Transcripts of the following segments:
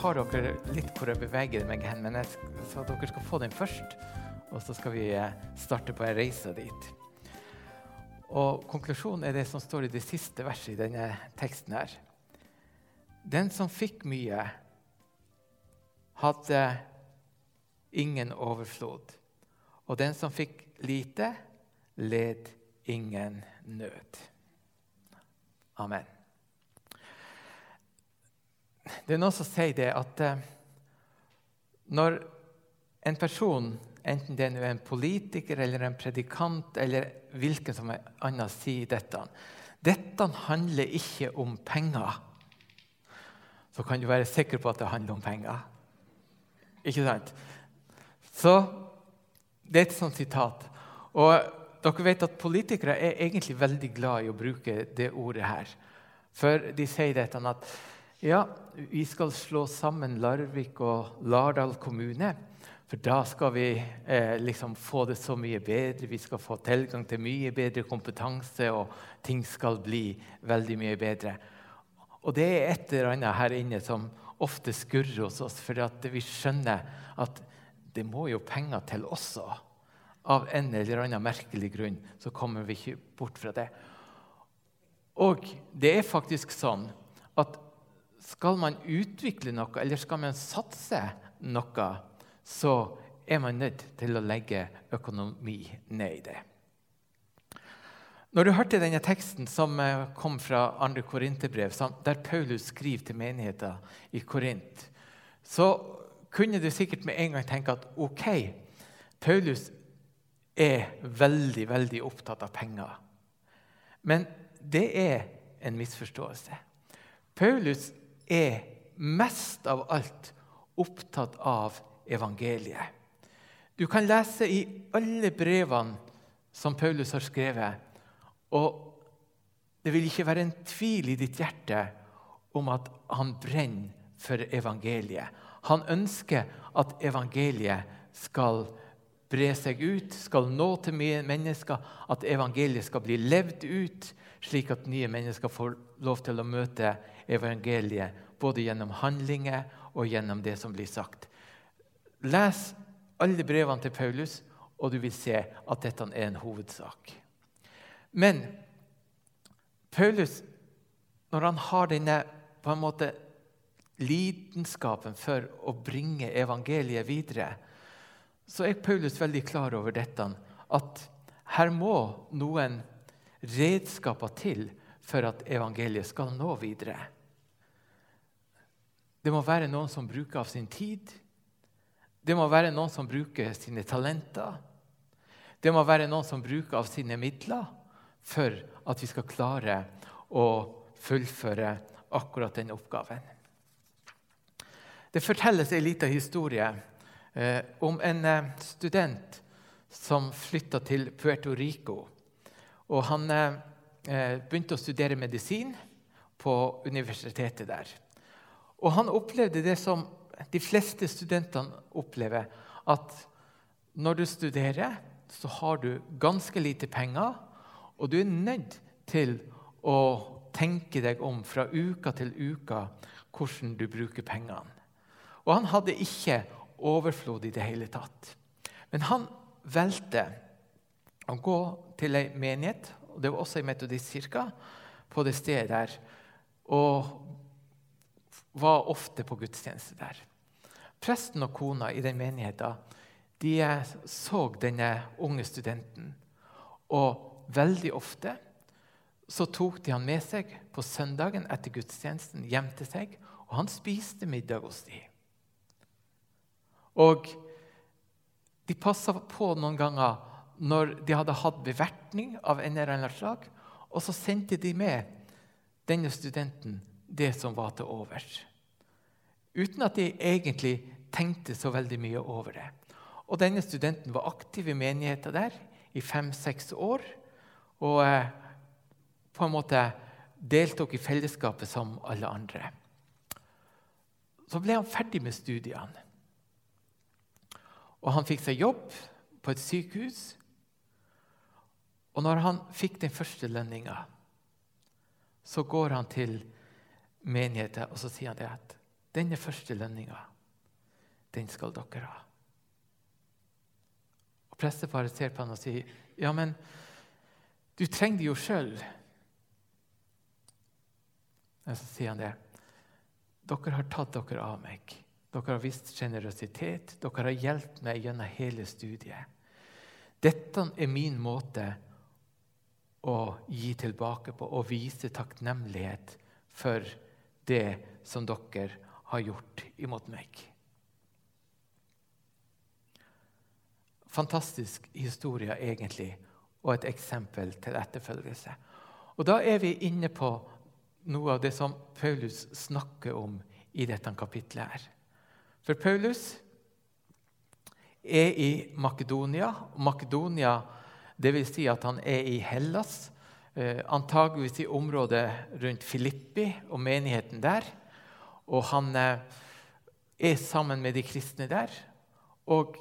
har dere, litt hvor jeg beveger meg hen, men jeg, så dere skal få den først. Og så skal vi eh, starte på en reise dit. Og Konklusjonen er det som står i det siste verset i denne teksten. her. Den som fikk mye, hadde ingen overflod. Og den som fikk lite, led ingen nød. Amen. Det er noen som sier det at eh, når en person, enten det er en politiker eller en predikant eller hvilken som annen, sier dette Dette handler ikke om penger. Så kan du være sikker på at det handler om penger. Ikke sant? Så det er et sånt sitat. Og dere vet at Politikere er egentlig veldig glad i å bruke det ordet her. For de sier dette at ja, vi skal slå sammen Larvik og Lardal kommune. For da skal vi eh, liksom få det så mye bedre. Vi skal få tilgang til mye bedre kompetanse, og ting skal bli veldig mye bedre. Og det er et eller annet her inne som ofte skurrer hos oss, for vi skjønner at det må jo penger til også. Av en eller annen merkelig grunn så kommer vi ikke bort fra det. Og det er faktisk sånn at skal man utvikle noe, eller skal man satse noe, så er man nødt til å legge økonomi ned i det. Når du hørte denne teksten som eh, kom fra 2. Korinterbrev, der Paulus skriver til menigheten i Korint, så kunne du sikkert med en gang tenke at ok, Paulus er veldig, veldig opptatt av penger. Men det er en misforståelse. Paulus er mest av alt opptatt av evangeliet. Du kan lese i alle brevene som Paulus har skrevet, og det vil ikke være en tvil i ditt hjerte om at han brenner for evangeliet. Han ønsker at evangeliet skal bre seg ut, skal nå til mennesker, at evangeliet skal bli levd ut, slik at nye mennesker får lov til å møte evangeliet både gjennom handlinger og gjennom det som blir sagt. Les alle brevene til Paulus, og du vil se at dette er en hovedsak. Men Paulus, når han har denne på en måte lidenskapen for å bringe evangeliet videre, så er Paulus veldig klar over dette, at her må noen redskaper til for at evangeliet skal nå videre. Det må være noen som bruker av sin tid. Det må være noen som bruker sine talenter. Det må være noen som bruker av sine midler for at vi skal klare å fullføre akkurat den oppgaven. Det fortelles en liten historie eh, om en eh, student som flytta til Puerto Rico. Og han eh, eh begynte å studere medisin på universitetet der. Og han opplevde det som de fleste studentene opplever, at når du studerer, så har du ganske lite penger, og du er nødt til å tenke deg om fra uka til uka hvordan du bruker pengene. Og han hadde ikke overflod i det hele tatt. Men han valgte å gå til ei menighet, og det var også ei metodistkirke, på det stedet der, og var ofte på gudstjeneste der. Presten og kona i den menigheten de så denne unge studenten. Og veldig ofte så tok de han med seg på søndagen etter gudstjenesten hjem til seg, og han spiste middag hos dem. Og de passa på noen ganger når de hadde hatt bevertning av en eller annen slag, og så sendte de med denne studenten det som var til overs. Uten at de egentlig tenkte så veldig mye over det. Og Denne studenten var aktiv i menigheten der i fem-seks år. Og eh, på en måte deltok i fellesskapet som alle andre. Så ble han ferdig med studiene. Og han fikk seg jobb på et sykehus. Og når han fikk den første lønninga, så går han til menigheter, og så sier han det at denne første lønninga, den skal dere ha. Og Presteparet ser på han og sier, 'Ja, men du trenger det jo sjøl.' Og så sier han det. 'Dere har tatt dere av meg.' Dere har vist sjenerøsitet. Dere har hjulpet meg gjennom hele studiet. Dette er min måte å gi tilbake på og vise takknemlighet for det som dere har gjort imot meg. Fantastisk historie, egentlig, og et eksempel til etterfølgelse. Og Da er vi inne på noe av det som Paulus snakker om i dette kapitlet. her. For Paulus er i Makedonia. Makedonia, Dvs. Si at han er i Hellas, antageligvis i området rundt Filippi og menigheten der. Og han eh, er sammen med de kristne der. Og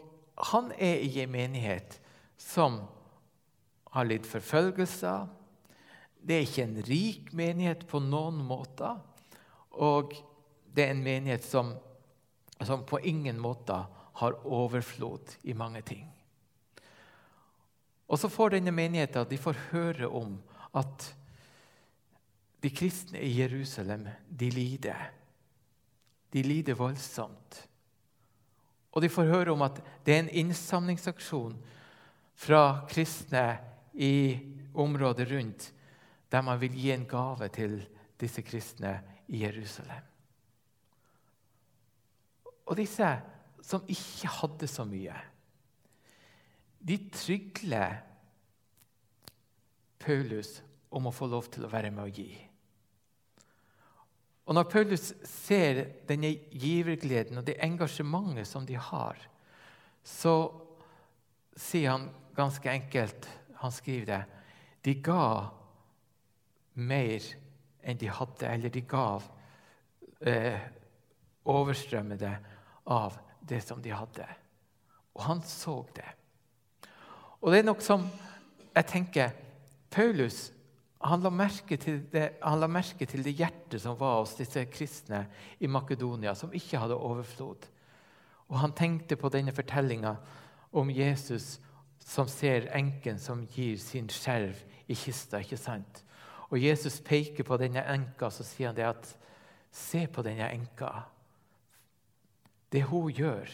han er i en menighet som har litt forfølgelser. Det er ikke en rik menighet på noen måter. Og det er en menighet som, som på ingen måte har overflod i mange ting. Og så får denne menigheten de får høre om at de kristne i Jerusalem de lider. De lider voldsomt. Og de får høre om at det er en innsamlingsaksjon fra kristne i området rundt, der man vil gi en gave til disse kristne i Jerusalem. Og disse som ikke hadde så mye, de trygler Paulus om å få lov til å være med å gi. Og Når Paulus ser denne givergleden og det engasjementet som de har, så sier han ganske enkelt Han skriver det de ga mer enn de hadde, eller de gav eh, overstrømmede av det som de hadde. Og han så det. Og det er noe som jeg tenker Paulus han la, det, han la merke til det hjertet som var hos disse kristne i Makedonia, som ikke hadde overflod. Og han tenkte på denne fortellinga om Jesus som ser enken som gir sin skjerv i kista. ikke sant? Og Jesus peker på denne enka, så sier han det at Se på denne enka. Det hun gjør,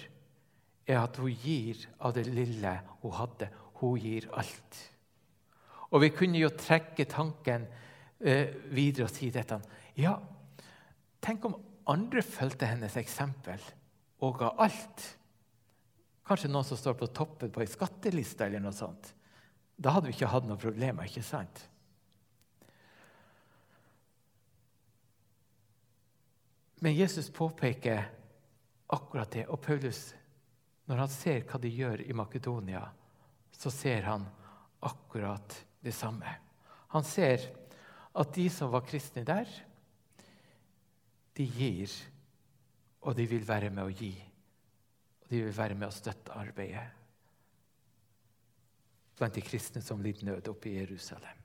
er at hun gir av det lille hun hadde. Hun gir alt. Og vi kunne jo trekke tanken eh, videre og si dette. Ja, tenk om andre fulgte hennes eksempel og ga alt. Kanskje noen som står på toppen på ei skatteliste eller noe sånt. Da hadde vi ikke hatt noen problemer, ikke sant? Men Jesus påpeker akkurat det. Og Paulus, når han ser hva de gjør i Makedonia, så ser han akkurat det samme. Han ser at de som var kristne der, de gir, og de vil være med å gi. Og de vil være med å støtte arbeidet blant de kristne som lider nød oppe i Jerusalem.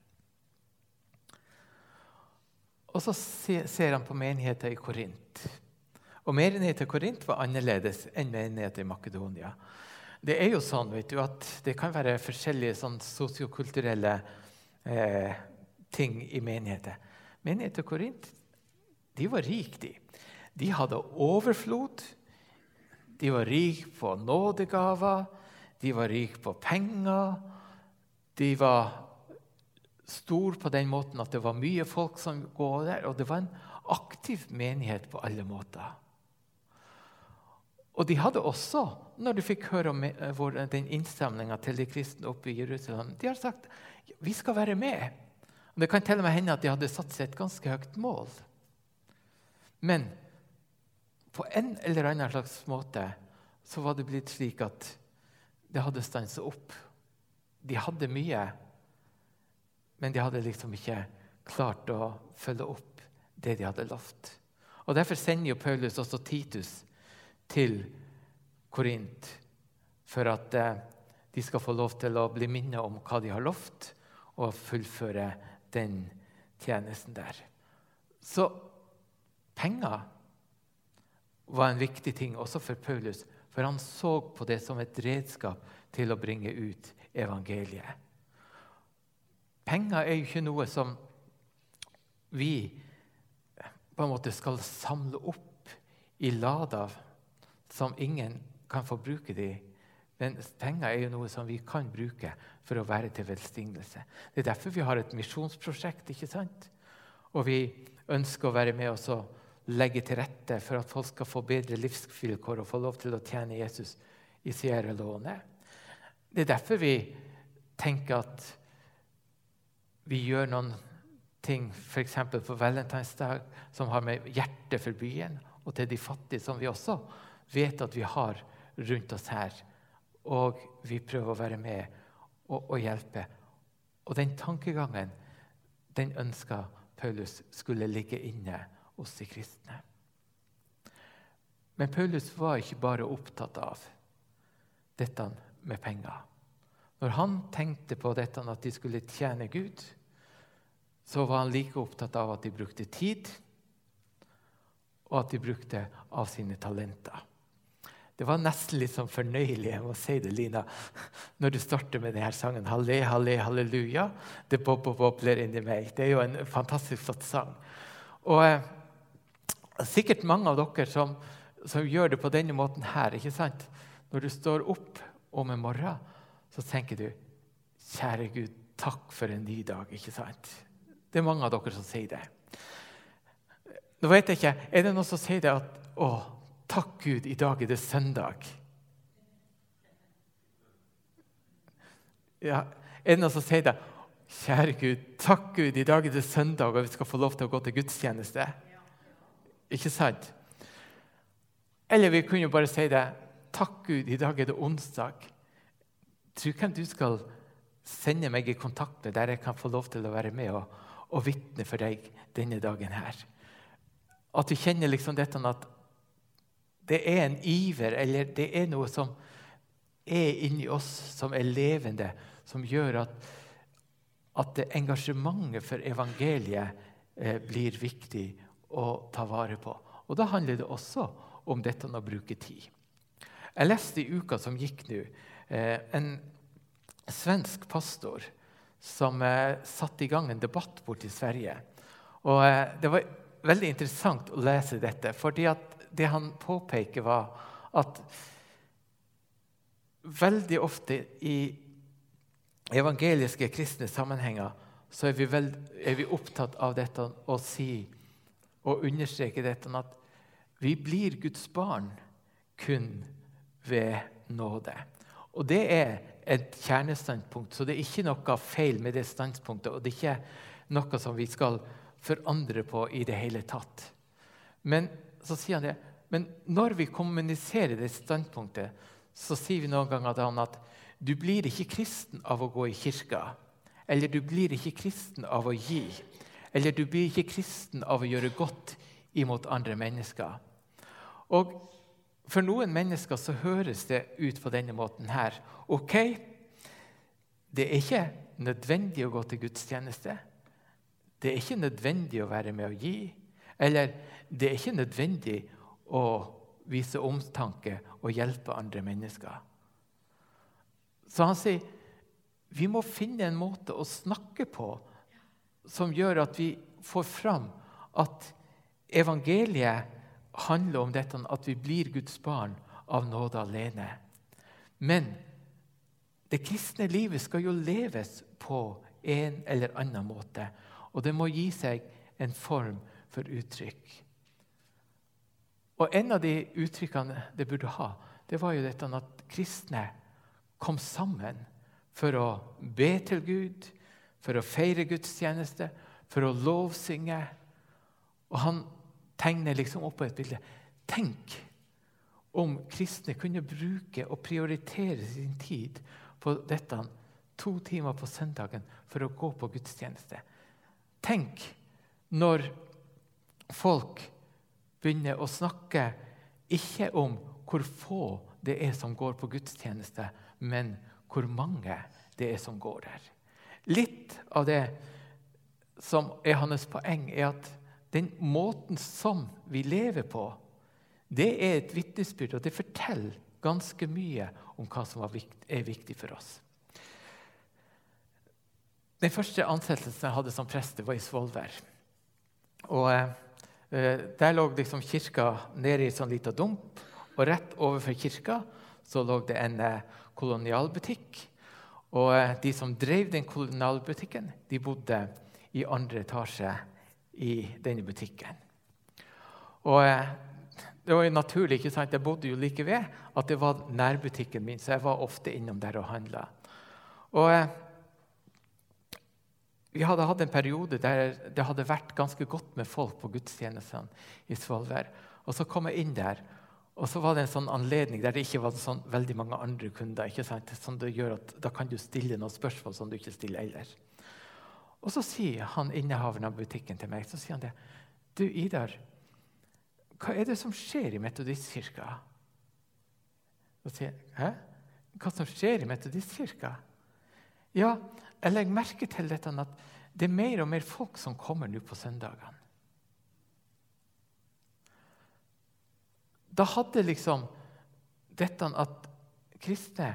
Og så ser han på menigheten i Korint. Og menigheten i Korint var annerledes enn menigheten i Makedonia. Det er jo sånn vet du, at det kan være forskjellige sånn, sosiokulturelle eh, ting i menigheter. Menigheten Korint de var rike, de. De hadde overflod. De var rike på nådegaver. De var rike på penger. De var store på den måten at det var mye folk som går der. Og det var en aktiv menighet på alle måter. Og de hadde også, når de fikk høre om eh, den innsamlinga til de kristne oppe i Jerusalem, de har sagt vi skal være med. Og Det kan til og med hende at de hadde satt seg et ganske høyt mål. Men på en eller annen slags måte så var det blitt slik at det hadde stansa opp. De hadde mye, men de hadde liksom ikke klart å følge opp det de hadde lovt. Og Derfor sender jo Paulus også Titus til Korint for at eh, de skal få lov til å bli minnet om hva de har lovt, og fullføre den tjenesten der. Så Penger var en viktig ting også for Paulus, for han så på det som et redskap til å bringe ut evangeliet. Penger er jo ikke noe som vi på en måte skal samle opp i lader som ingen kan få bruke de. Men penger er jo noe som vi kan bruke for å være til velsignelse. Det er derfor vi har et misjonsprosjekt. ikke sant? Og vi ønsker å være med og legge til rette for at folk skal få bedre livsvilkår og få lov til å tjene Jesus i Sierra Leone. Det er derfor vi tenker at vi gjør noen ting f.eks. på valentinsdag som har med hjertet for byen og til de fattige, som vi også vet at vi har rundt oss her. Og vi prøver å være med og, og hjelpe. Og den tankegangen den ønska Paulus skulle ligge inne hos de kristne. Men Paulus var ikke bare opptatt av dette med penger. Når han tenkte på dette at de skulle tjene Gud, så var han like opptatt av at de brukte tid, og at de brukte av sine talenter. Det var nesten litt sånn fornøyelig jeg må si det, Lina, når du starter med denne sangen. Halle, halle, halleluja. Det bobler inni meg. Det er jo en fantastisk flott sang. Og eh, sikkert mange av dere som, som, gjør det på denne måten her. ikke sant? Når du står opp om en morgen, så tenker du Kjære Gud, takk for en ny dag. ikke sant? Det er mange av dere som sier det. Nå vet jeg ikke, Er det noen som sier det at Å, takk Gud, i dag er det søndag? Ja, Er det noen som sier det? Kjære Gud, takk Gud, i dag er det søndag, og vi skal få lov til å gå til gudstjeneste. Ikke sant? Eller vi kunne jo bare si det. Takk Gud, i dag er det onsdag. Tror hvem du skal sende meg i kontakt med, der jeg kan få lov til å være med og, og vitne for deg denne dagen her. At du kjenner liksom dette at det er en iver, eller det er noe som er inni oss, som er levende, som gjør at, at engasjementet for evangeliet eh, blir viktig å ta vare på. Og Da handler det også om dette med å bruke tid. Jeg leste i uka som gikk nå, eh, en svensk pastor som eh, satte i gang en debatt borte i Sverige. Og eh, Det var veldig interessant å lese dette, fordi det han påpeker, var at veldig ofte i evangeliske kristne sammenhenger så er vi, veld, er vi opptatt av dette å si og understreke dette at vi blir Guds barn kun ved nåde. Og det er et kjernestandpunkt, så det er ikke noe feil med det standpunktet. Og det er ikke noe som vi skal forandre på i det hele tatt. Men så sier han det, men når vi kommuniserer det standpunktet, så sier vi noen ganger at du blir ikke kristen av å gå i kirka. Eller du blir ikke kristen av å gi. Eller du blir ikke kristen av å gjøre godt imot andre mennesker. Og for noen mennesker så høres det ut på denne måten her. Ok, det er ikke nødvendig å gå til gudstjeneste. Det er ikke nødvendig å være med å gi. Eller det er ikke nødvendig å vise omtanke og hjelpe andre mennesker. Så han sier vi må finne en måte å snakke på som gjør at vi får fram at evangeliet handler om dette at vi blir Guds barn av nåde alene. Men det kristne livet skal jo leves på en eller annen måte. Og det må gi seg en form for uttrykk. Og En av de uttrykkene det burde ha, det var jo dette at kristne kom sammen for å be til Gud, for å feire gudstjeneste, for å lovsynge. Og han tegner liksom opp på et bilde. Tenk om kristne kunne bruke og prioritere sin tid på dette to timer på søndagen for å gå på gudstjeneste. Tenk når folk begynner å snakke ikke om hvor få det er som går på gudstjeneste, men hvor mange det er som går der. Litt av det som er hans poeng, er at den måten som vi lever på, det er et vitnesbyrd, og det forteller ganske mye om hva som er viktig for oss. Den første ansettelsen jeg hadde som prest, var i Svolvær. Og eh, Der lå liksom kirka nede i en sånn liten dump, og rett overfor kirka så lå det en eh, kolonialbutikk. Og eh, de som drev den kolonialbutikken, de bodde i andre etasje i denne butikken. Og eh, det var jo naturlig, ikke sant? Jeg bodde jo like ved at det var nærbutikken min, så jeg var ofte innom der og handla. Og eh, vi hadde hatt en periode der det hadde vært ganske godt med folk på gudstjenestene i Svolvær. Og så kom jeg inn der, og så var det en sånn anledning der det ikke var sånn veldig mange andre kunder. ikke sant? Sånn det gjør at Da kan du stille noen spørsmål som du ikke stiller ellers. Og så sier han innehaveren av butikken til meg så sier han det. Du, Idar, hva er det som skjer i Metodistkirka? Og sier Hæ? Hva som skjer i Metodistkirka? Ja, jeg legger merke til dette at det er mer og mer folk som kommer nå på søndagene. Da hadde liksom dette at kristne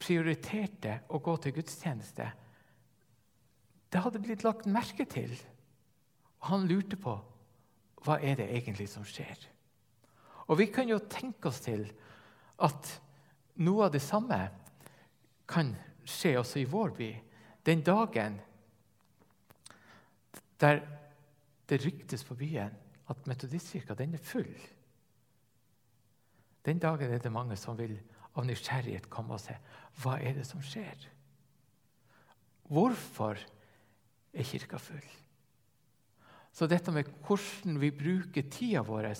prioriterte å gå til gudstjeneste, det hadde blitt lagt merke til. Og han lurte på hva er det egentlig som skjer. Og Vi kan jo tenke oss til at noe av det samme kan skje også i vår by. Den dagen der det ryktes på byen at Metodistkirka er full. Den dagen er det mange som vil av nysgjerrighet komme og se hva er det som skjer. Hvorfor er kirka full? Så dette med hvordan vi bruker tida vår,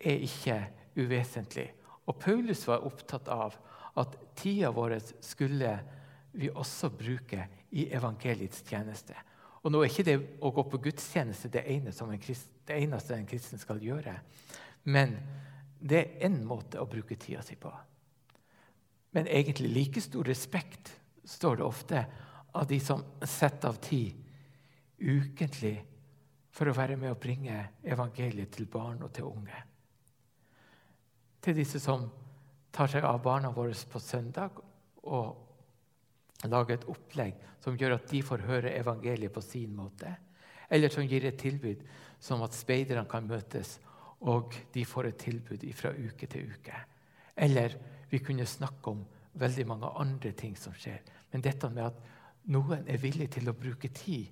er ikke uvesentlig. Og Paulus var opptatt av at tida vår skulle vi også bruke i evangeliets tjeneste. Og nå er ikke det å gå på gudstjeneste det, en krist, det eneste en kristen skal gjøre. Men det er én måte å bruke tida si på. Men egentlig like stor respekt står det ofte av de som setter av tid ukentlig for å være med å bringe evangeliet til barn og til unge. Til disse som tar seg av barna våre på søndag og lager et opplegg som gjør at de får høre evangeliet på sin måte. Eller som gir et tilbud som at speiderne kan møtes, og de får et tilbud fra uke til uke. Eller vi kunne snakke om veldig mange andre ting som skjer. Men dette med at noen er villig til å bruke tid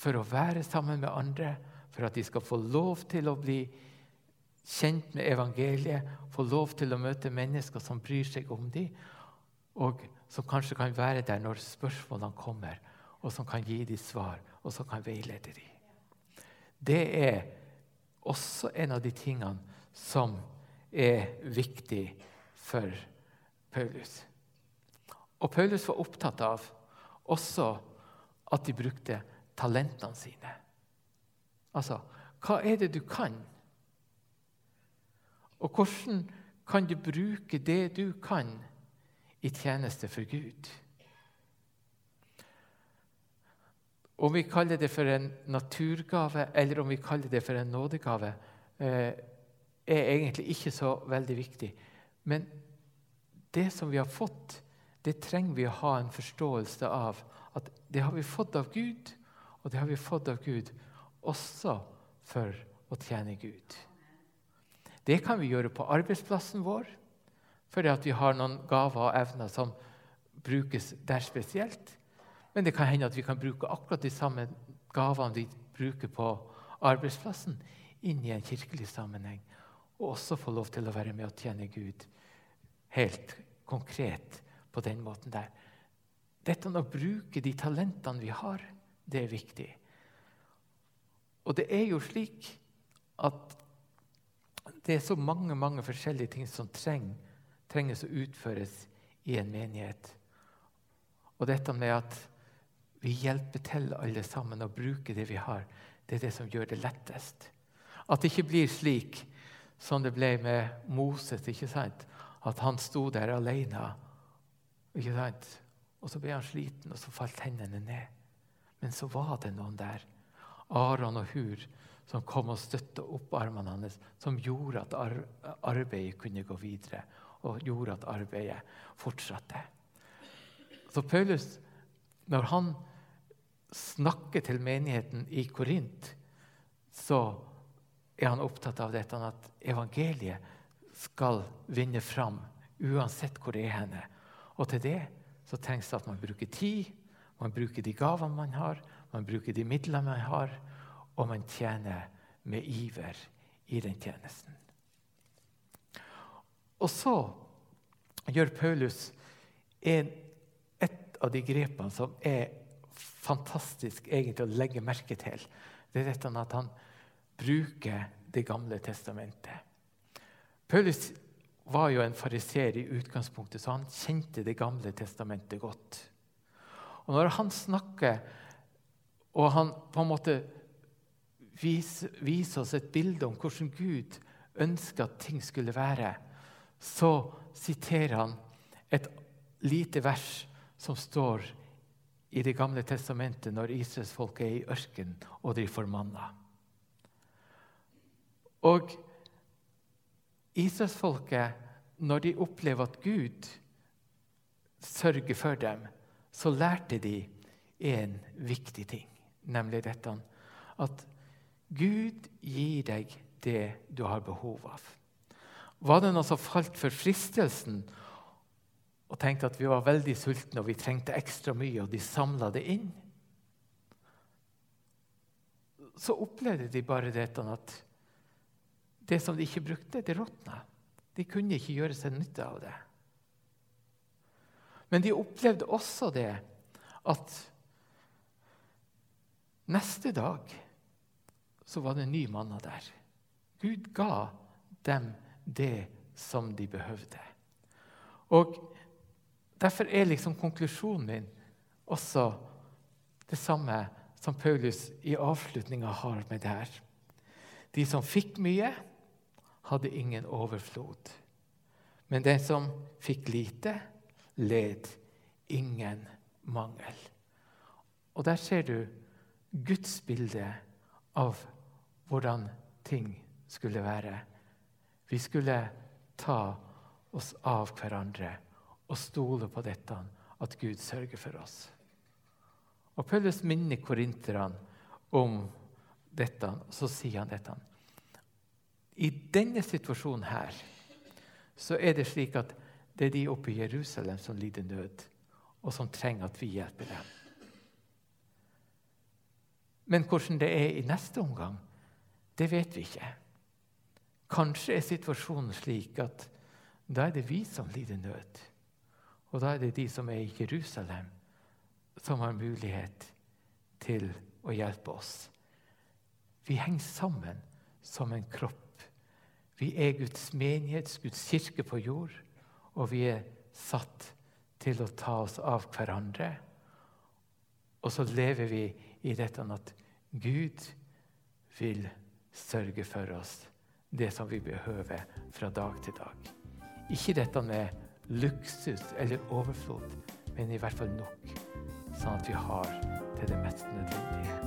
for å være sammen med andre, for at de skal få lov til å bli kjent med evangeliet, få lov til å møte mennesker som bryr seg om dem, og som kanskje kan være der når spørsmålene kommer, og som kan gi dem svar, og som kan veilede dem. Det er også en av de tingene som er viktig for Paulus. Og Paulus var opptatt av også at de brukte talentene sine. Altså, hva er det du kan? Og hvordan kan du bruke det du kan, i tjeneste for Gud? Om vi kaller det for en naturgave eller om vi kaller det for en nådegave, eh, er egentlig ikke så veldig viktig. Men det som vi har fått, det trenger vi å ha en forståelse av. At det har vi fått av Gud, og det har vi fått av Gud også for å tjene Gud. Det kan vi gjøre på arbeidsplassen vår, fordi vi har noen gaver og evner som brukes der spesielt. Men det kan hende at vi kan bruke akkurat de samme gavene vi bruker på arbeidsplassen, inn i en kirkelig sammenheng. Og også få lov til å være med og tjene Gud helt konkret på den måten der. Dette å bruke de talentene vi har, det er viktig. Og det er jo slik at det er så mange mange forskjellige ting som treng, trenges å utføres i en menighet. Og dette med at vi hjelper til alle sammen å bruke det vi har, det er det som gjør det lettest. At det ikke blir slik som det ble med Moses. ikke sant? At han sto der alene. Ikke sant? Og så ble han sliten, og så falt hendene ned. Men så var det noen der. Aron og Hur som kom og støtta opp armene hans, som gjorde at arbeidet kunne gå videre, og gjorde at arbeidet fortsatte. Så Paulus, når han snakker til menigheten i Korint, så er han opptatt av dette at evangeliet skal vinne fram uansett hvor det er henne. Og til det så trengs det at man bruker tid, man bruker de gavene man har, man bruker de midlene man har, og man tjener med iver i den tjenesten. Og så gjør Paulus en, et av de grepene som er fantastisk egentlig å legge merke til. Det er dette at han bruker Det gamle testamentet. Paulus var jo en fariser i utgangspunktet, så han kjente Det gamle testamentet godt. Og når han snakker, og han på en måte viser, viser oss et bilde om hvordan Gud ønsker at ting skulle være, så siterer han et lite vers som står i Det gamle testamentet når israelsfolket er i ørkenen og de får manna. Og israelsfolket, når de opplever at Gud sørger for dem, så lærte de en viktig ting, nemlig dette at Gud gir deg det du har behov av. Var det noen som falt for fristelsen og tenkte at vi var veldig sultne og vi trengte ekstra mye, og de samla det inn? Så opplevde de bare dette at det som de ikke brukte, det råtna. De kunne ikke gjøre seg nytte av det. Men de opplevde også det at neste dag så var det en ny manna der. Gud ga dem det som de behøvde. Og Derfor er liksom konklusjonen min også det samme som Paulus i avslutninga har med det her. De som fikk mye, hadde ingen overflod. Men den som fikk lite, led ingen mangel. Og der ser du Guds bilde av hvordan ting skulle være. Vi skulle ta oss av hverandre og stole på dette, at Gud sørger for oss. Og Paulus minner korinterne om dette, og så sier han dette. I denne situasjonen her så er det slik at det er de oppe i Jerusalem som lider nød, og som trenger at vi hjelper dem. Men hvordan det er i neste omgang, det vet vi ikke. Kanskje er situasjonen slik at da er det vi som lider nød. Og da er det de som er i Jerusalem, som har mulighet til å hjelpe oss. Vi henger sammen som en kropp. Vi er Guds menighet, Guds kirke på jord, og vi er satt til å ta oss av hverandre. Og så lever vi i dette at Gud vil sørge for oss det som vi behøver fra dag til dag. Ikke dette med luksus eller overflod, men i hvert fall nok, sånn at vi har til det mest nødvendige.